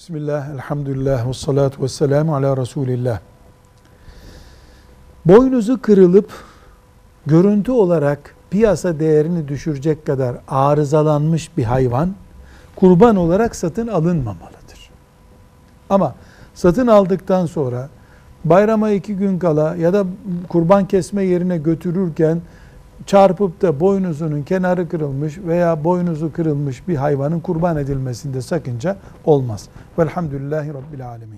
Bismillah, elhamdülillah, ve salatu ve selamu ala Resulillah. Boynuzu kırılıp görüntü olarak piyasa değerini düşürecek kadar arızalanmış bir hayvan kurban olarak satın alınmamalıdır. Ama satın aldıktan sonra bayrama iki gün kala ya da kurban kesme yerine götürürken çarpıp da boynuzunun kenarı kırılmış veya boynuzu kırılmış bir hayvanın kurban edilmesinde sakınca olmaz. Velhamdülillahi Rabbil Alemin.